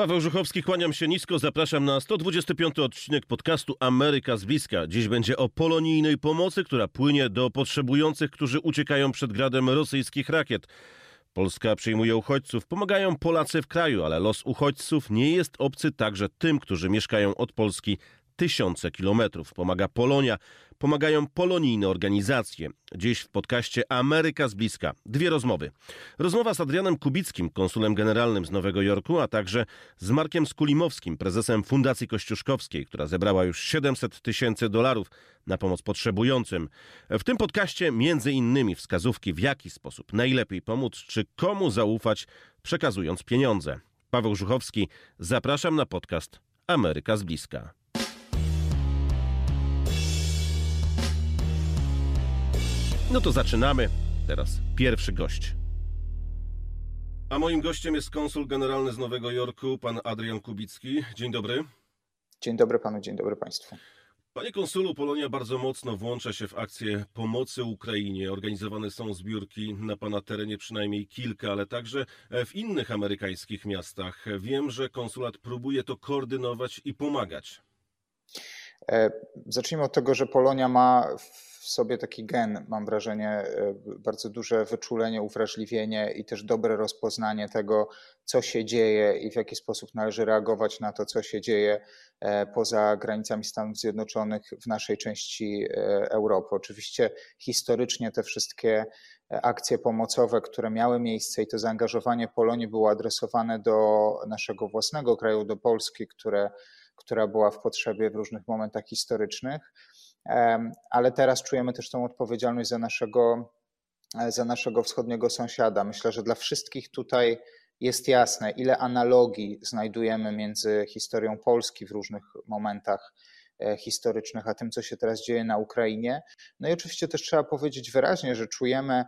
Paweł Żuchowski, kłaniam się nisko, zapraszam na 125 odcinek podcastu Ameryka z bliska. Dziś będzie o polonijnej pomocy, która płynie do potrzebujących, którzy uciekają przed gradem rosyjskich rakiet. Polska przyjmuje uchodźców, pomagają Polacy w kraju, ale los uchodźców nie jest obcy także tym, którzy mieszkają od Polski tysiące kilometrów. Pomaga Polonia, pomagają polonijne organizacje. Dziś w podcaście Ameryka z bliska. Dwie rozmowy. Rozmowa z Adrianem Kubickim, konsulem generalnym z Nowego Jorku, a także z Markiem Skulimowskim, prezesem Fundacji Kościuszkowskiej, która zebrała już 700 tysięcy dolarów na pomoc potrzebującym. W tym podcaście między innymi wskazówki w jaki sposób najlepiej pomóc, czy komu zaufać, przekazując pieniądze. Paweł Żuchowski, zapraszam na podcast Ameryka z bliska. No to zaczynamy. Teraz pierwszy gość. A moim gościem jest konsul generalny z Nowego Jorku, pan Adrian Kubicki. Dzień dobry. Dzień dobry panu, dzień dobry państwu. Panie konsulu, Polonia bardzo mocno włącza się w akcję pomocy Ukrainie. Organizowane są zbiórki na pana terenie przynajmniej kilka, ale także w innych amerykańskich miastach. Wiem, że konsulat próbuje to koordynować i pomagać. E, zacznijmy od tego, że Polonia ma w sobie taki gen, mam wrażenie, e, bardzo duże wyczulenie, uwrażliwienie i też dobre rozpoznanie tego, co się dzieje i w jaki sposób należy reagować na to, co się dzieje e, poza granicami Stanów Zjednoczonych w naszej części Europy. Oczywiście historycznie te wszystkie akcje pomocowe, które miały miejsce i to zaangażowanie Polonii było adresowane do naszego własnego kraju, do Polski, które która była w potrzebie w różnych momentach historycznych, ale teraz czujemy też tą odpowiedzialność za naszego, e, za naszego wschodniego sąsiada. Myślę, że dla wszystkich tutaj jest jasne, ile analogii znajdujemy między historią Polski w różnych momentach e, historycznych, a tym, co się teraz dzieje na Ukrainie. No i oczywiście też trzeba powiedzieć wyraźnie, że czujemy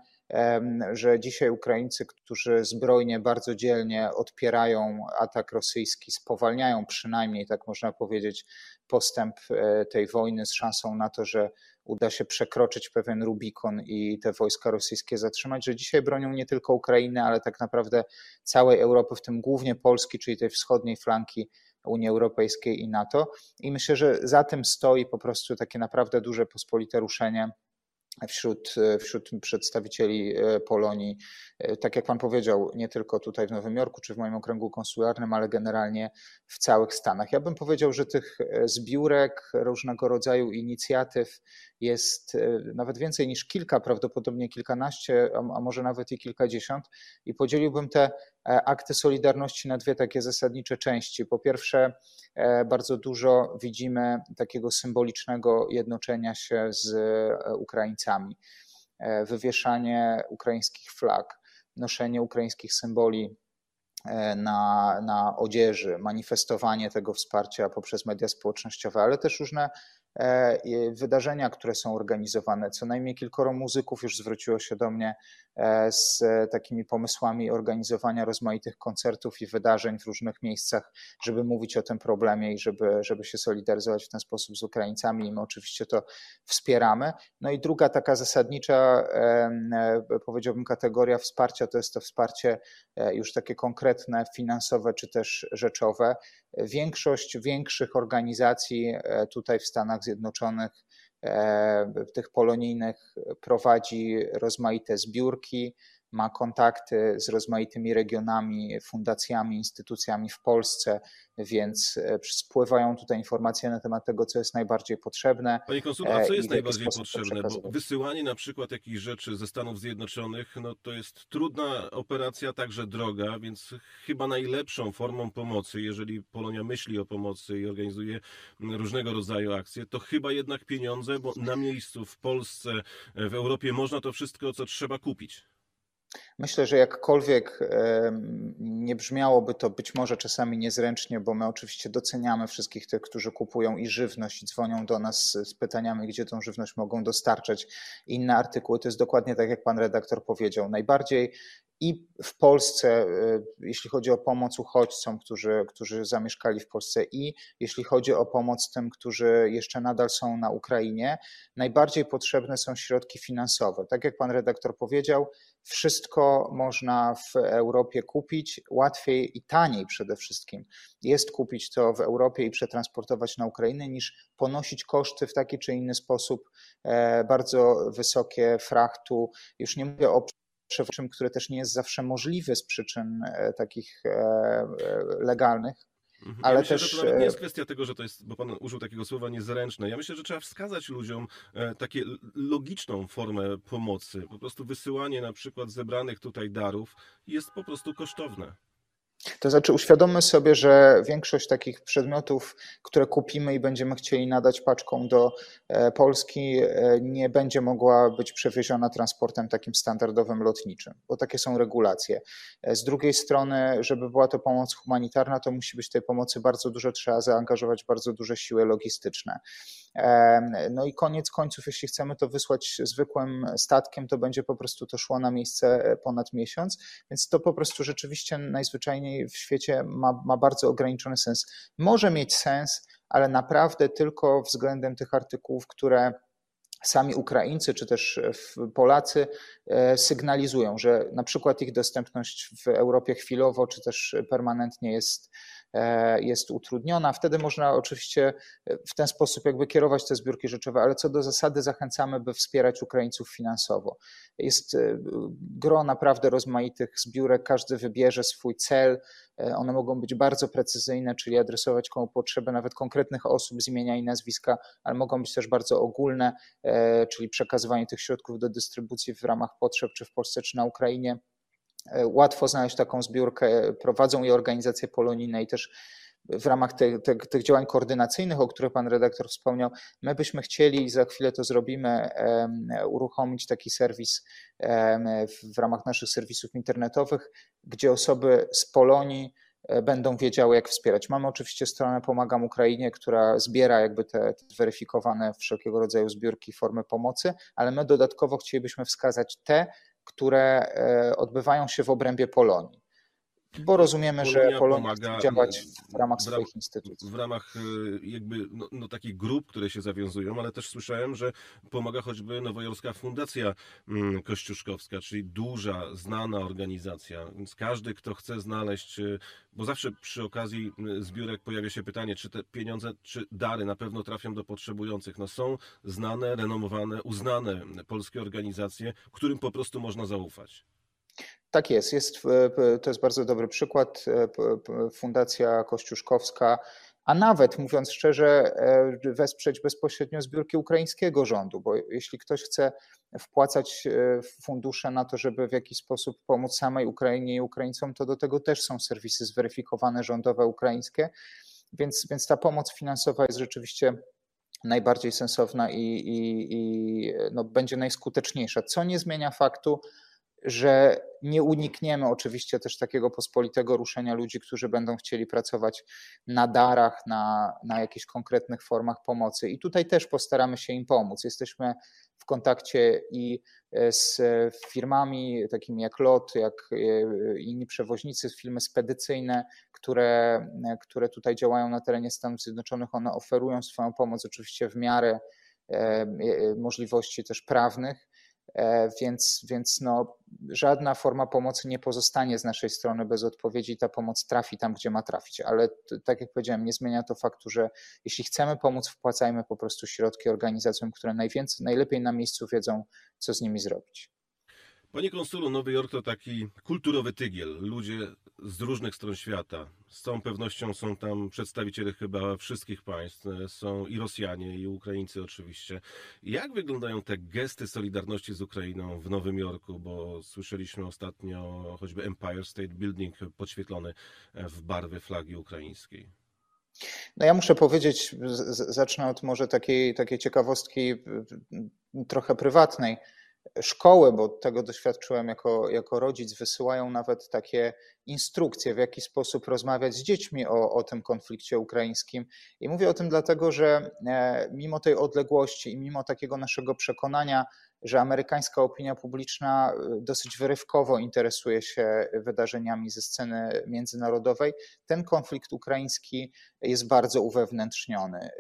że dzisiaj Ukraińcy, którzy zbrojnie bardzo dzielnie odpierają atak rosyjski, spowalniają przynajmniej, tak można powiedzieć, postęp e, tej wojny z szansą na to, że uda się przekroczyć pewien Rubikon i te wojska rosyjskie zatrzymać, że dzisiaj bronią nie tylko Ukrainy, ale tak naprawdę całej Europy, w tym głównie Polski, czyli tej wschodniej flanki Unii Europejskiej i NATO. I myślę, że za tym stoi po prostu takie naprawdę duże pospolite ruszenie wśród, wśród przedstawicieli e, Polonii, e, tak jak Pan powiedział, nie tylko tutaj w Nowym Jorku czy w moim okręgu konsularnym, ale generalnie w całych Stanach. Ja bym powiedział, że tych e, zbiórek, różnego rodzaju inicjatyw jest nawet więcej niż kilka, prawdopodobnie kilkanaście, a może nawet i kilkadziesiąt, i podzieliłbym te akty solidarności na dwie takie zasadnicze części. Po pierwsze, bardzo dużo widzimy takiego symbolicznego jednoczenia się z Ukraińcami E, wywieszanie ukraińskich flag, noszenie ukraińskich symboli e, na, na odzieży, manifestowanie tego wsparcia poprzez media społecznościowe, ale też różne E, wydarzenia, które są organizowane. Co najmniej kilkoro muzyków już zwróciło się do mnie e, z takimi pomysłami organizowania rozmaitych koncertów i wydarzeń w różnych miejscach, żeby mówić o tym problemie i żeby, żeby się solidaryzować w ten sposób z Ukraińcami i my oczywiście to wspieramy. No i druga taka zasadnicza, e, powiedziałbym, kategoria wsparcia to jest to wsparcie już takie konkretne, finansowe czy też rzeczowe. Większość większych organizacji tutaj w Stanach Zjednoczonych, e, tych polonijnych prowadzi rozmaite zbiórki, ma kontakty z rozmaitymi regionami, fundacjami, instytucjami w Polsce, więc e, spływają tutaj informacje na temat tego, co jest najbardziej potrzebne. Panie konsul, a co jest najbardziej potrzebne? Bo wysyłanie na przykład jakichś rzeczy ze Stanów Zjednoczonych, no to jest trudna operacja, także droga, więc chyba najlepszą formą pomocy, jeżeli Polonia myśli o pomocy i organizuje różnego rodzaju akcje, to chyba jednak pieniądze, bo na miejscu w Polsce, w Europie można to wszystko, co trzeba kupić. Myślę, że jakkolwiek nie brzmiałoby to być może czasami niezręcznie, bo my oczywiście doceniamy wszystkich tych, którzy kupują i żywność i dzwonią do nas z pytaniami, gdzie tą żywność mogą dostarczać, inne artykuły. To jest dokładnie tak, jak pan redaktor powiedział. Najbardziej i w Polsce, jeśli chodzi o pomoc uchodźcom, którzy, którzy zamieszkali w Polsce, i jeśli chodzi o pomoc tym, którzy jeszcze nadal są na Ukrainie, najbardziej potrzebne są środki finansowe. Tak jak pan redaktor powiedział, wszystko można w Europie kupić, łatwiej i taniej przede wszystkim jest kupić to w Europie i przetransportować na Ukrainę, niż ponosić koszty w taki czy inny sposób e, bardzo wysokie frachtu. Już nie mówię o przewodczym, które też nie jest zawsze możliwe z przyczyn e, takich e, legalnych. Mhm. Ale ja myślę, też. Że to nawet nie jest kwestia tego, że to jest, bo Pan użył takiego słowa niezręczne. Ja myślę, że trzeba wskazać ludziom takie logiczną formę pomocy. Po prostu wysyłanie na przykład zebranych tutaj darów jest po prostu kosztowne. To znaczy, uświadommy sobie, że większość takich przedmiotów, które kupimy i będziemy chcieli nadać paczką do e, Polski, e, nie będzie mogła być przewieziona transportem takim standardowym lotniczym, bo takie są regulacje. E, z drugiej strony, żeby była to pomoc humanitarna, to musi być tej pomocy bardzo dużo, trzeba zaangażować bardzo duże siły logistyczne. No i koniec końców, jeśli chcemy to wysłać zwykłym statkiem, to będzie po prostu to szło na miejsce ponad miesiąc, więc to po prostu rzeczywiście najzwyczajniej w świecie ma, ma bardzo ograniczony sens. Może mieć sens, ale naprawdę tylko względem tych artykułów, które sami Ukraińcy czy też Polacy e, sygnalizują, że na przykład ich dostępność w Europie chwilowo czy też permanentnie jest E, jest utrudniona. Wtedy można oczywiście e, w ten sposób jakby kierować te zbiórki rzeczowe, ale co do zasady zachęcamy, by wspierać Ukraińców finansowo. Jest e, gro naprawdę rozmaitych zbiórek, każdy wybierze swój cel. One mogą być bardzo precyzyjne, czyli adresować komu potrzeby nawet konkretnych osób z imienia i nazwiska, ale mogą być też bardzo ogólne, czyli przekazywanie tych środków do dystrybucji w ramach potrzeb, czy w Polsce, czy na Ukrainie. E, łatwo znaleźć taką zbiórkę. Prowadzą je organizacje polonijne i też w ramach te, te, tych działań koordynacyjnych, o których pan redaktor wspomniał, my byśmy chcieli, za chwilę to zrobimy, uruchomić taki serwis w ramach naszych serwisów internetowych, gdzie osoby z Polonii e, będą wiedziały, jak wspierać. Mamy oczywiście stronę Pomagam Ukrainie, która zbiera jakby te, te weryfikowane wszelkiego rodzaju zbiórki, formy pomocy, ale my dodatkowo chcielibyśmy wskazać te, które e, odbywają się w obrębie Polonii. Bo rozumiemy, Polonia że Polonia pomaga działać w ramach w swoich instytucji. W ramach e, jakby no, no, takich grup, które się zawiązują, ale też słyszałem, że pomaga choćby Nowojorska Fundacja mm, Kościuszkowska, czyli duża, znana organizacja. Więc każdy, kto chce znaleźć, e, bo zawsze przy okazji zbiórek pojawia się pytanie, czy te pieniądze, czy dary na pewno trafią do potrzebujących. No są znane, renomowane, uznane polskie organizacje, którym po prostu można zaufać. Tak jest, jest, e, to jest bardzo dobry przykład. E, Fundacja Kościuszkowska, a nawet mówiąc szczerze, e, wesprzeć bezpośrednio zbiórki ukraińskiego rządu, bo jeśli ktoś chce wpłacać fundusze na to, żeby w jakiś sposób pomóc samej Ukrainie i Ukraińcom, to do tego też są serwisy zweryfikowane rządowe ukraińskie, więc, więc ta pomoc finansowa jest rzeczywiście najbardziej sensowna i, i, i no, będzie najskuteczniejsza, co nie zmienia faktu, że nie unikniemy oczywiście też takiego pospolitego ruszenia ludzi, którzy będą chcieli pracować na darach, na, na jakichś konkretnych formach pomocy. I tutaj też postaramy się im pomóc. Jesteśmy w kontakcie i e, z firmami takimi jak LOT, jak e, inni przewoźnicy, firmy spedycyjne, które, które tutaj działają na terenie Stanów Zjednoczonych. One oferują swoją pomoc oczywiście w miarę e, możliwości też prawnych E, więc, więc no, żadna forma pomocy nie pozostanie z naszej strony bez odpowiedzi. Ta pomoc trafi tam, gdzie ma trafić. Ale tak jak powiedziałem, nie zmienia to faktu, że jeśli chcemy pomóc, wpłacajmy po prostu środki organizacjom, które najwięcej, najlepiej na miejscu wiedzą, co z nimi zrobić. Panie konsulu, Nowy Jork to taki kulturowy tygiel. Ludzie z różnych stron świata. Z całą pewnością są tam przedstawiciele chyba wszystkich państw. Są i Rosjanie, i Ukraińcy oczywiście. Jak wyglądają te gesty solidarności z Ukrainą w Nowym Jorku? Bo słyszeliśmy ostatnio choćby Empire State Building podświetlony w barwy flagi ukraińskiej. No ja muszę powiedzieć, zacznę od może takiej, takiej ciekawostki trochę prywatnej szkoły, bo tego doświadczyłem jako, jako rodzic, wysyłają nawet takie instrukcje, w jaki sposób rozmawiać z dziećmi o, o tym konflikcie ukraińskim. I mówię o tym dlatego, że e, mimo tej odległości i mimo takiego naszego przekonania, że amerykańska opinia publiczna dosyć wyrywkowo interesuje się wydarzeniami ze sceny międzynarodowej. Ten konflikt ukraiński jest bardzo uwewnętrzniony.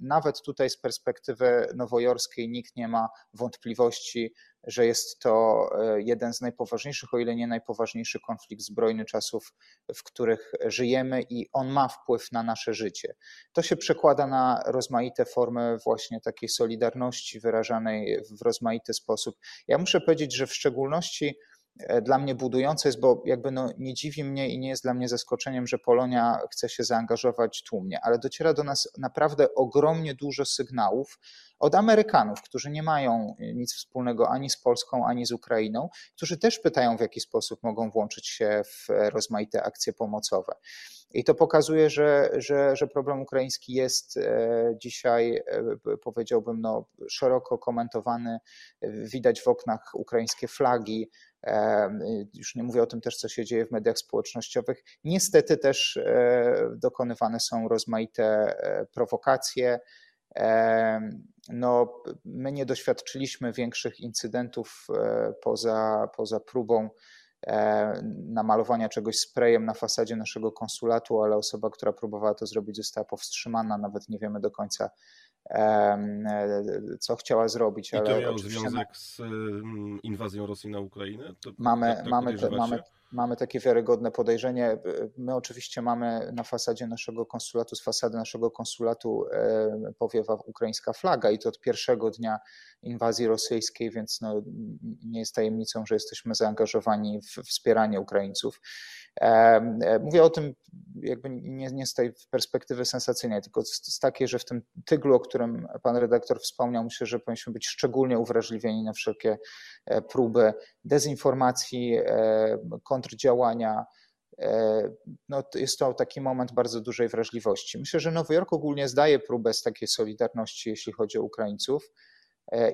Nawet tutaj z perspektywy nowojorskiej nikt nie ma wątpliwości, że jest to e, jeden z najpoważniejszych, o ile nie najpoważniejszy konflikt zbrojny czasów, w których żyjemy i on ma wpływ na nasze życie. To się przekłada na rozmaite formy właśnie takiej solidarności wyrażanej w rozmaity sposób. Ja muszę powiedzieć, że w szczególności dla mnie budujące jest, bo jakby no nie dziwi mnie i nie jest dla mnie zaskoczeniem, że Polonia chce się zaangażować tłumnie, ale dociera do nas naprawdę ogromnie dużo sygnałów od Amerykanów, którzy nie mają nic wspólnego ani z Polską, ani z Ukrainą, którzy też pytają, w jaki sposób mogą włączyć się w rozmaite akcje pomocowe. I to pokazuje, że, że, że problem ukraiński jest e, dzisiaj, e, powiedziałbym, no, szeroko komentowany. Widać w oknach ukraińskie flagi, już nie mówię o tym też, co się dzieje w mediach społecznościowych. Niestety też e, dokonywane są rozmaite e, prowokacje. No, my nie doświadczyliśmy większych incydentów e, poza, poza próbą namalowania czegoś sprayem na fasadzie naszego konsulatu, ale osoba, która próbowała to zrobić, została powstrzymana. Nawet nie wiemy do końca, co chciała zrobić. I to ale miało związek z inwazją Rosji na Ukrainę? To, mamy, tak mamy, te, mamy, mamy takie wiarygodne podejrzenie. My oczywiście mamy na fasadzie naszego konsulatu, z fasady naszego konsulatu powiewa ukraińska flaga i to od pierwszego dnia inwazji rosyjskiej, więc no, nie jest tajemnicą, że jesteśmy zaangażowani w wspieranie Ukraińców. E, mówię o tym jakby nie, nie z tej perspektywy sensacyjnej, tylko z, z takiej, że w tym tyglu, o którym pan redaktor wspomniał, myślę, że powinniśmy być szczególnie uwrażliwieni na wszelkie e, próby dezinformacji, e, kontrdziałania. No, jest to taki moment bardzo dużej wrażliwości. Myślę, że Nowy Jork ogólnie zdaje próbę z takiej solidarności, jeśli chodzi o Ukraińców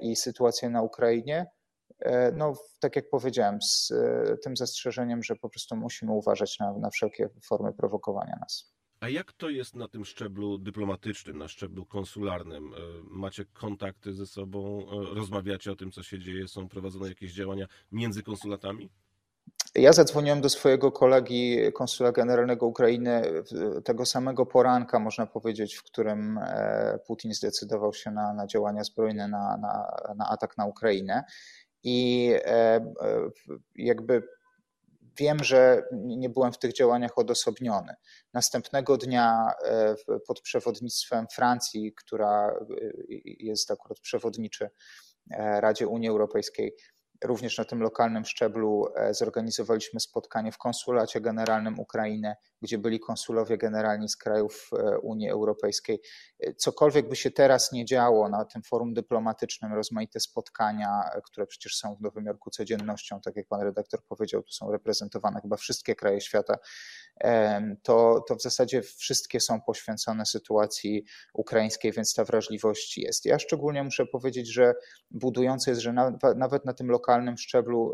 i sytuację na Ukrainie. E, no, tak jak powiedziałem, z e, tym zastrzeżeniem, że po prostu musimy uważać na, na wszelkie formy prowokowania nas. A jak to jest na tym szczeblu dyplomatycznym, na szczeblu konsularnym? E, macie kontakty ze sobą, rozmawiacie o tym, co się dzieje, są prowadzone jakieś działania między konsulatami? Ja zadzwoniłem do swojego kolegi konsula generalnego Ukrainy tego samego poranka, można powiedzieć, w którym Putin zdecydował się na, na działania zbrojne, na, na, na atak na Ukrainę i e, e, jakby wiem, że nie byłem w tych działaniach odosobniony. Następnego dnia e, pod przewodnictwem Francji, która jest akurat przewodniczy Radzie Unii Europejskiej, Również na tym lokalnym szczeblu e, zorganizowaliśmy spotkanie w konsulacie generalnym Ukrainy, gdzie byli konsulowie generalni z krajów e, Unii Europejskiej. E, cokolwiek by się teraz nie działo na tym forum dyplomatycznym, rozmaite spotkania, które przecież są w Nowym Jorku codziennością, tak jak pan redaktor powiedział, tu są reprezentowane chyba wszystkie kraje świata, to, to w zasadzie wszystkie są poświęcone sytuacji ukraińskiej, więc ta wrażliwość jest. Ja szczególnie muszę powiedzieć, że budujące jest, że nawet na tym lokalnym szczeblu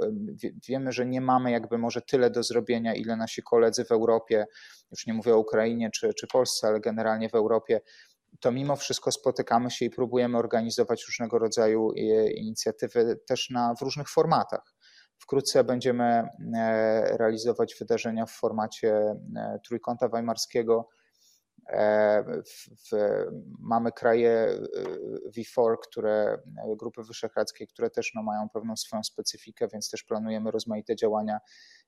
wiemy, że nie mamy jakby może tyle do zrobienia, ile nasi koledzy w Europie, już nie mówię o Ukrainie czy, czy Polsce, ale generalnie w Europie, to mimo wszystko spotykamy się i próbujemy organizować różnego rodzaju e, inicjatywy też na, w różnych formatach. Wkrótce będziemy e, realizować wydarzenia w formacie e, Trójkąta Weimarskiego. E, w, w, mamy kraje V4, które, grupy wyszehradzkie, które też no, mają pewną swoją specyfikę, więc też planujemy rozmaite działania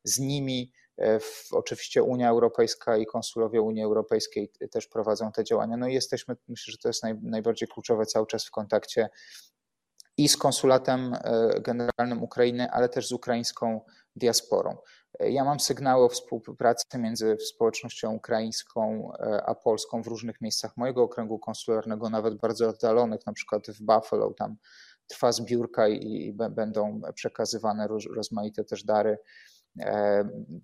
z nimi. W, oczywiście Unia Europejska i konsulowie Unii Europejskiej też prowadzą te działania. No i jesteśmy, myślę, że to jest naj, najbardziej kluczowe cały czas w kontakcie i z konsulatem e, generalnym Ukrainy, ale też z ukraińską diasporą. E, ja mam sygnały o współpracy między społecznością ukraińską e, a polską w różnych miejscach mojego okręgu konsularnego, nawet bardzo oddalonych, na przykład w Buffalo, tam trwa zbiórka i, będą przekazywane rozmaite też dary.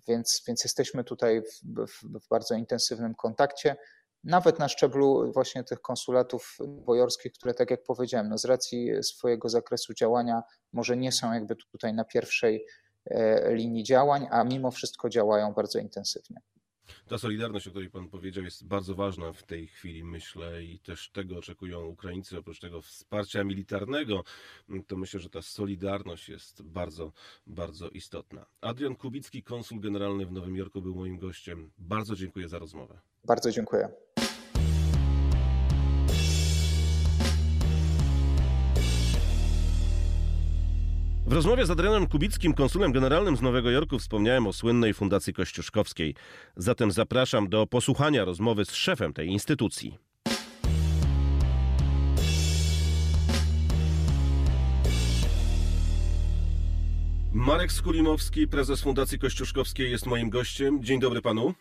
Więc, więc jesteśmy tutaj w, w, w bardzo intensywnym kontakcie nawet na szczeblu właśnie tych konsulatów bojorskich, które tak jak powiedziałem, no z racji swojego zakresu działania może nie są jakby tutaj na pierwszej e, linii działań, a mimo wszystko działają bardzo intensywnie. Ta solidarność, o której Pan powiedział, jest bardzo ważna w tej chwili, myślę, i też tego oczekują Ukraińcy, oprócz tego wsparcia militarnego, to myślę, że ta solidarność jest bardzo, bardzo istotna. Adrian Kubicki, konsul generalny w Nowym Jorku, był moim gościem. Bardzo dziękuję za rozmowę. Bardzo dziękuję. W rozmowie z Adrianem Kubickim, konsulem generalnym z Nowego Jorku, wspomniałem o słynnej Fundacji Kościuszkowskiej. Zatem zapraszam do posłuchania rozmowy z szefem tej instytucji. Marek Skulimowski, prezes Fundacji Kościuszkowskiej, jest moim gościem. Dzień dobry panu.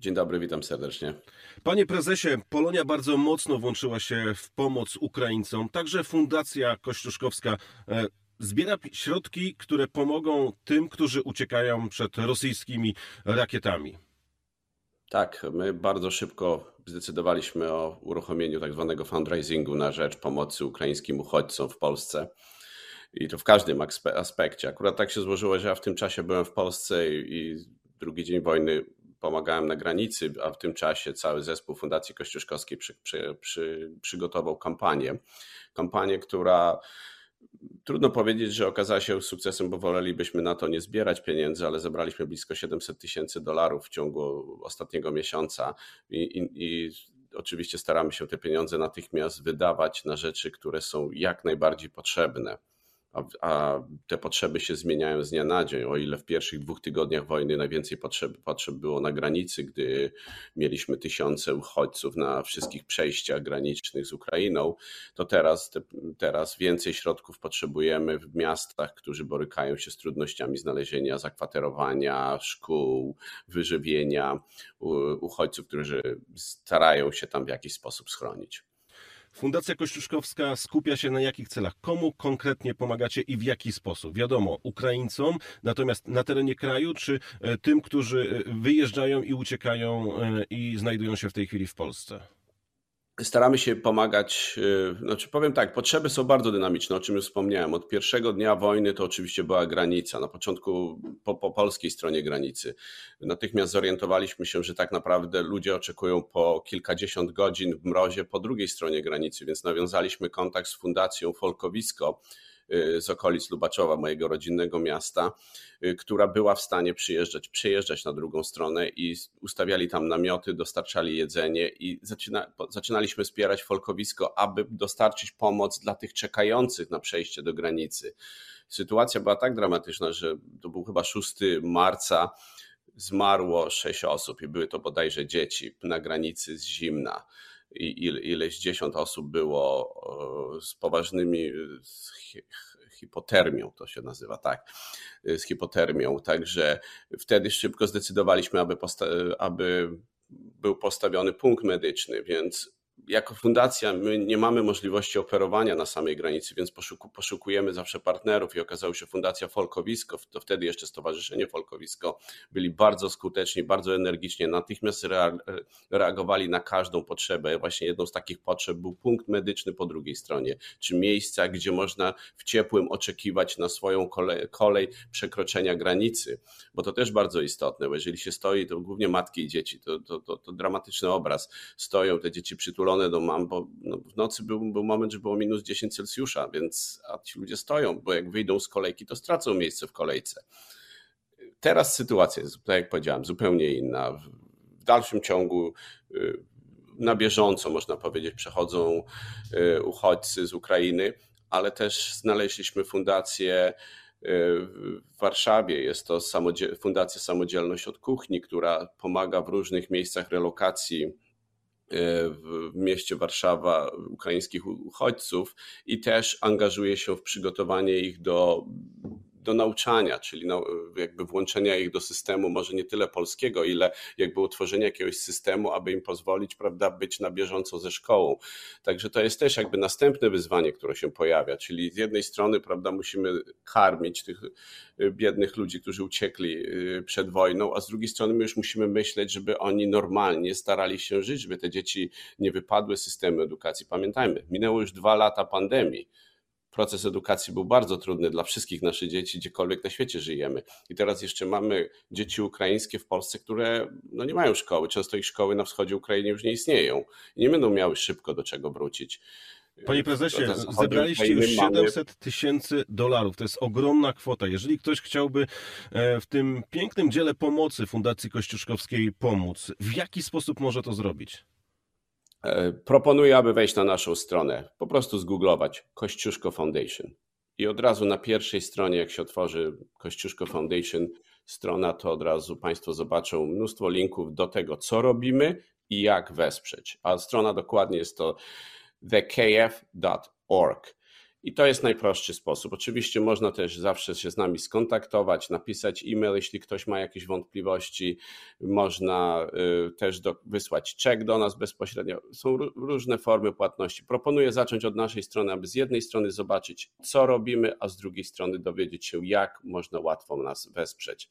Dzień dobry, witam serdecznie. Panie prezesie, Polonia bardzo mocno włączyła się w pomoc Ukraińcom. Także Fundacja Kościuszkowska e, zbiera środki, które pomogą tym, którzy uciekają przed rosyjskimi rakietami. Tak, my bardzo szybko zdecydowaliśmy o uruchomieniu tak zwanego fundraisingu na rzecz pomocy ukraińskim uchodźcom w Polsce. I to w każdym aspekcie. Akurat tak się złożyło, że ja w tym czasie byłem w Polsce i drugi dzień wojny pomagałem na granicy, a w tym czasie cały zespół Fundacji Kościuszkowskiej przy, przy, przy, przygotował kampanię. Kampanię, która Trudno powiedzieć, że okazała się sukcesem, bo wolelibyśmy na to nie zbierać pieniędzy, ale zebraliśmy blisko 700 tysięcy dolarów w ciągu ostatniego miesiąca i, i, i oczywiście staramy się te pieniądze natychmiast wydawać na rzeczy, które są jak najbardziej potrzebne a, a, te potrzeby się zmieniają z dnia na dzień. O ile w pierwszych dwóch tygodniach wojny najwięcej potrzeb, potrzeb było na granicy, gdy mieliśmy tysiące uchodźców na wszystkich przejściach granicznych z Ukrainą, to teraz, te, teraz więcej środków potrzebujemy w miastach, którzy borykają się z trudnościami znalezienia zakwaterowania, szkół, wyżywienia uchodźców, którzy starają się tam w jakiś sposób schronić. Fundacja Kościuszkowska skupia się na jakich celach? Komu konkretnie pomagacie i w jaki sposób? Wiadomo, Ukraińcom, natomiast na terenie kraju, czy e, tym, którzy e, wyjeżdżają i uciekają e, i znajdują się w tej chwili w Polsce? Staramy się pomagać, y, znaczy powiem tak, potrzeby są bardzo dynamiczne, o czym już wspomniałem. Od pierwszego dnia wojny to oczywiście była granica, na początku po, po, polskiej stronie granicy. Natychmiast zorientowaliśmy się, że tak naprawdę ludzie oczekują po kilkadziesiąt godzin w mrozie po drugiej stronie granicy, więc nawiązaliśmy kontakt z Fundacją Folkowisko, z okolic Lubaczowa, mojego rodzinnego miasta, y, która była w stanie przyjeżdżać, przejeżdżać na drugą stronę i ustawiali tam namioty, dostarczali jedzenie i zaczyna, zaczynaliśmy wspierać folkowisko, aby dostarczyć pomoc dla tych czekających na przejście do granicy. Sytuacja była tak dramatyczna, że to był chyba 6 marca, zmarło sześć osób i były to bodajże dzieci na granicy z zimna ileś dziesiąt osób było z poważnymi z hipotermią, to się nazywa tak, z hipotermią. Także wtedy szybko zdecydowaliśmy, aby, posta- aby był postawiony punkt medyczny, więc jako fundacja my nie mamy możliwości operowania na samej granicy, więc poszuku, poszukujemy zawsze partnerów i okazało się Fundacja Folkowisko, to wtedy jeszcze Stowarzyszenie Folkowisko, byli bardzo skuteczni, bardzo energicznie, natychmiast reagowali na każdą potrzebę. Właśnie jedną z takich potrzeb był punkt medyczny po drugiej stronie, czy miejsca, gdzie można w ciepłym oczekiwać na swoją kolej, kolej przekroczenia granicy, bo to też bardzo istotne, bo jeżeli się stoi, to głównie matki i dzieci, to, to, to, to dramatyczny obraz, stoją te dzieci przytulone do mam, bo no, w nocy był, był moment, że było minus 10 Celsjusza, więc a ci ludzie stoją, bo jak wyjdą z kolejki, to stracą miejsce w kolejce. Teraz sytuacja jest, tak jak powiedziałem, zupełnie inna. W dalszym ciągu y, na bieżąco, można powiedzieć, przechodzą y, uchodźcy z Ukrainy, ale też znaleźliśmy fundację y, w Warszawie. Jest to Fundacja Samodzielność od Kuchni, która pomaga w różnych miejscach relokacji w mieście Warszawa ukraińskich uchodźców i też angażuje się w przygotowanie ich do do nauczania, czyli jakby włączenia ich do systemu, może nie tyle polskiego, ile jakby utworzenia jakiegoś systemu, aby im pozwolić, prawda, być na bieżąco ze szkołą. Także to jest też jakby następne wyzwanie, które się pojawia, czyli z jednej strony, prawda, musimy karmić tych y, biednych ludzi, którzy uciekli y, przed wojną, a z drugiej strony my już musimy myśleć, żeby oni normalnie starali się żyć, żeby te dzieci nie wypadły z systemu edukacji. Pamiętajmy, minęło już dwa lata pandemii proces edukacji był bardzo trudny dla wszystkich naszych dzieci, gdziekolwiek na świecie żyjemy. I teraz jeszcze mamy dzieci ukraińskie w Polsce, które no nie mają szkoły. Często ich szkoły na wschodzie Ukrainy już nie istnieją i nie będą miały szybko do czego wrócić. Panie prezesie, zebraliście już 700 tysięcy dolarów. To jest ogromna kwota. Jeżeli ktoś chciałby e, w tym pięknym dziele pomocy Fundacji Kościuszkowskiej pomóc, w jaki sposób może to zrobić? E, proponuję, aby wejść na naszą stronę, po prostu zgooglować Kościuszko Foundation. I od razu na pierwszej stronie, jak się otworzy Kościuszko Foundation strona, to od razu Państwo zobaczą mnóstwo linków do tego, co robimy i jak wesprzeć. A strona dokładnie jest to thekf.org. I to jest najprostszy sposób. Oczywiście można też zawsze się z nami skontaktować, napisać e-mail, jeśli ktoś ma jakieś wątpliwości. Można y, też do, wysłać czek do nas bezpośrednio. Są różne formy płatności. Proponuję zacząć od naszej strony, aby z jednej strony zobaczyć, co robimy, a z drugiej strony dowiedzieć się, jak można łatwo nas wesprzeć.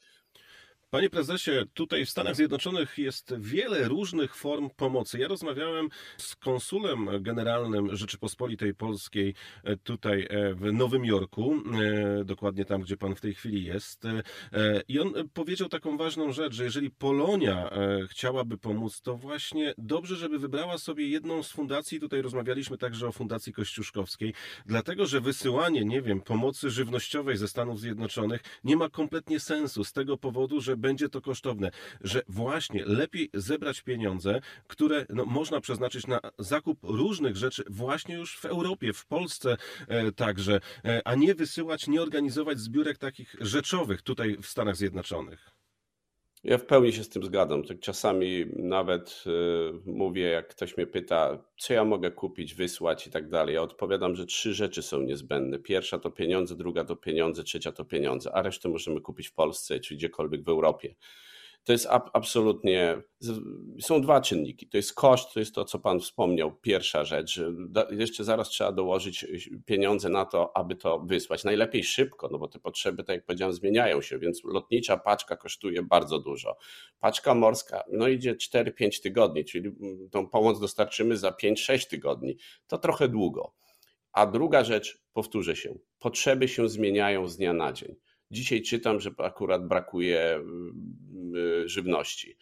Panie prezesie, tutaj w Stanach Zjednoczonych jest wiele różnych form pomocy. Ja rozmawiałem z konsulem generalnym Rzeczypospolitej Polskiej e, tutaj e, w Nowym Jorku, e, dokładnie tam, gdzie pan w tej chwili jest. I on powiedział taką ważną rzecz, że jeżeli Polonia chciałaby pomóc, to właśnie dobrze, żeby wybrała sobie jedną z fundacji. Tutaj rozmawialiśmy także o Fundacji Kościuszkowskiej, dlatego że wysyłanie, nie wiem, pomocy żywnościowej ze Stanów Zjednoczonych nie ma kompletnie sensu z tego powodu, że będzie to kosztowne, że właśnie lepiej zebrać pieniądze, które no, można przeznaczyć na zakup różnych rzeczy właśnie już w Europie, w Polsce e, także, e, a nie wysyłać, nie organizować zbiórek takich rzeczowych tutaj w Stanach Zjednoczonych. Ja w pełni się z tym zgadzam. Tak czasami nawet y, mówię, jak ktoś mnie pyta, co ja mogę kupić, wysłać i tak dalej. Ja odpowiadam, że trzy rzeczy są niezbędne. Pierwsza to pieniądze, druga to pieniądze, trzecia to pieniądze, a resztę możemy kupić w Polsce czy gdziekolwiek w Europie to jest absolutnie. Są dwa czynniki. To jest koszt, to jest to, co Pan wspomniał. Pierwsza rzecz, jeszcze zaraz trzeba dołożyć pieniądze na to, aby to wysłać. Najlepiej szybko, no bo te potrzeby, tak jak powiedziałem, zmieniają się, więc lotnicza paczka kosztuje bardzo dużo. Paczka morska, no idzie 4-5 tygodni, czyli tą pomoc dostarczymy za 5-6 tygodni. To trochę długo. A druga rzecz, powtórzę się, potrzeby się zmieniają z dnia na dzień. Dzisiaj czytam, że akurat brakuje mm, y, żywności,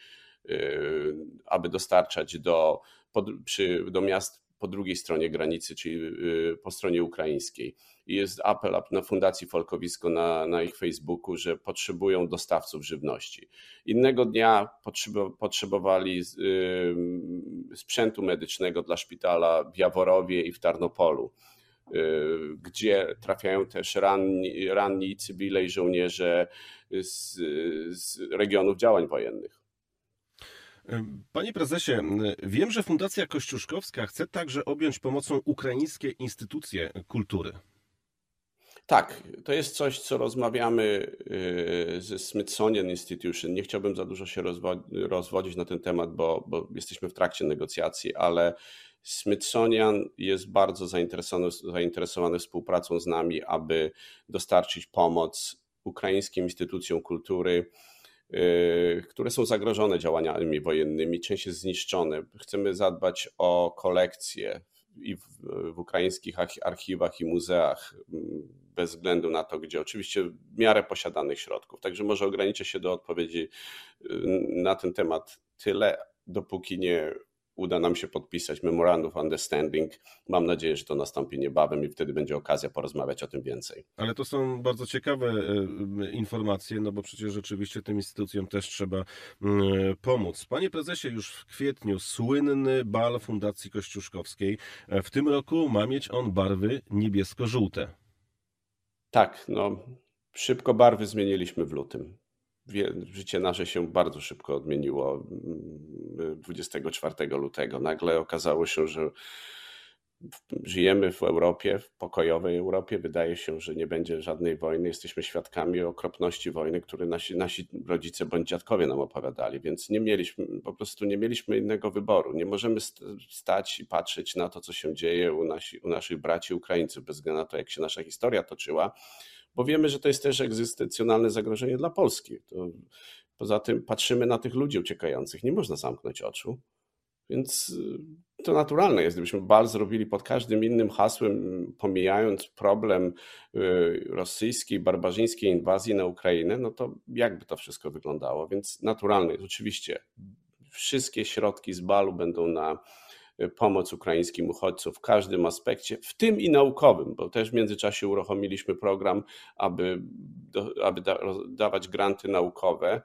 y, aby dostarczać do, przy, do miast po drugiej stronie granicy, czyli y, po stronie ukraińskiej. Jest apel na Fundacji Folkowisko na, na ich Facebooku, że potrzebują dostawców żywności. Innego dnia potrzebowali sprzętu medycznego dla szpitala w Jaworowie i w Tarnopolu. Y, gdzie trafiają też ranni, ranni cywile i żołnierze z, z regionów działań wojennych. Panie prezesie, wiem, że Fundacja Kościuszkowska chce także objąć pomocą ukraińskie instytucje kultury. Tak, to jest coś, co rozmawiamy y, ze Smithsonian Institution. Nie chciałbym za dużo się rozwodzić na ten temat, bo, bo jesteśmy w trakcie negocjacji, ale Smithsonian jest bardzo zainteresowany, zainteresowany współpracą z nami, aby dostarczyć pomoc ukraińskim instytucjom kultury, yy, które są zagrożone działaniami wojennymi, część jest zniszczone. Chcemy zadbać o kolekcje i w, w ukraińskich archiwach i muzeach, bez względu na to, gdzie oczywiście w miarę posiadanych środków. Także może ograniczę się do odpowiedzi yy, na ten temat tyle, dopóki nie uda nam się podpisać Memorandum of Understanding. Mam nadzieję, że to nastąpi niebawem i wtedy będzie okazja porozmawiać o tym więcej. Ale to są bardzo ciekawe e, informacje, no bo przecież rzeczywiście tym instytucjom też trzeba pomóc. Panie prezesie, już w kwietniu słynny bal Fundacji Kościuszkowskiej. E, w tym roku ma mieć on barwy niebiesko-żółte. Tak, no szybko barwy zmieniliśmy w lutym życie nasze się bardzo szybko odmieniło 24 mm, lutego. Nagle okazało się, że żyjemy w Europie, w pokojowej Europie. Wydaje się, że nie będzie żadnej wojny. Jesteśmy świadkami okropności wojny, które nasi, nasi rodzice bądź dziadkowie nam opowiadali, więc nie mieliśmy, po prostu nie mieliśmy innego wyboru. Nie możemy stać i patrzeć na to, co się dzieje u, nasi, u naszych braci Ukraińców, bez względu na to, jak się nasza historia toczyła bo wiemy, że to jest też egzystencjonalne zagrożenie dla Polski. To, poza tym patrzymy na tych ludzi uciekających, nie można zamknąć oczu. Więc to naturalne jest, gdybyśmy bal zrobili pod każdym innym hasłem, pomijając problem y, rosyjskiej, barbarzyńskiej inwazji na Ukrainę, no to jakby to wszystko wyglądało? Więc naturalne jest oczywiście, wszystkie środki z balu będą na y, pomoc ukraińskim uchodźcom w każdym aspekcie, w tym i naukowym, bo też w międzyczasie uruchomiliśmy program, aby, aby da, dawać granty naukowe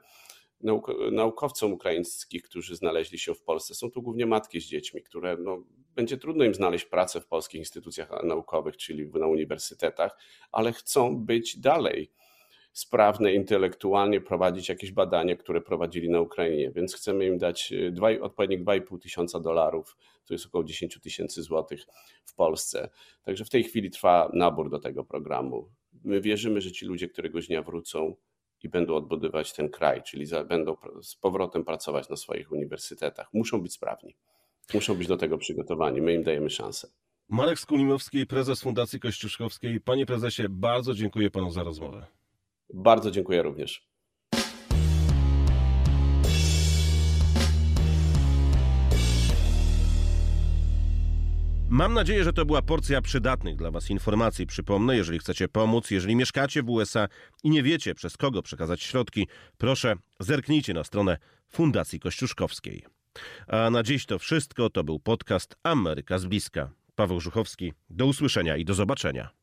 naukowcom ukraińskich, którzy znaleźli się w Polsce. Są to głównie matki z dziećmi, które no, będzie trudno im znaleźć pracę w polskich instytucjach naukowych, czyli na uniwersytetach, ale chcą być dalej sprawne intelektualnie, prowadzić jakieś badania, które prowadzili na Ukrainie, więc chcemy im dać y, dwa, odpowiednik 2,5 tysiąca dolarów, to jest około 10 tysięcy złotych w Polsce. Także w tej chwili trwa nabór do tego programu. My wierzymy, że ci ludzie któregoś dnia wrócą i będą odbudowywać ten kraj, czyli będą z powrotem pracować na swoich uniwersytetach. Muszą być sprawni, muszą być do tego przygotowani. My im dajemy szansę. Marek Skulimowski, prezes Fundacji Kościuszkowskiej. Panie prezesie, bardzo dziękuję panu za rozmowę. Bardzo dziękuję również. Mam nadzieję, że to była porcja przydatnych dla Was informacji. Przypomnę, jeżeli chcecie pomóc, jeżeli mieszkacie w USA i nie wiecie przez kogo przekazać środki, proszę zerknijcie na stronę Fundacji Kościuszkowskiej. A na dziś to wszystko. To był podcast Ameryka z bliska. Paweł Żuchowski. Do usłyszenia i do zobaczenia.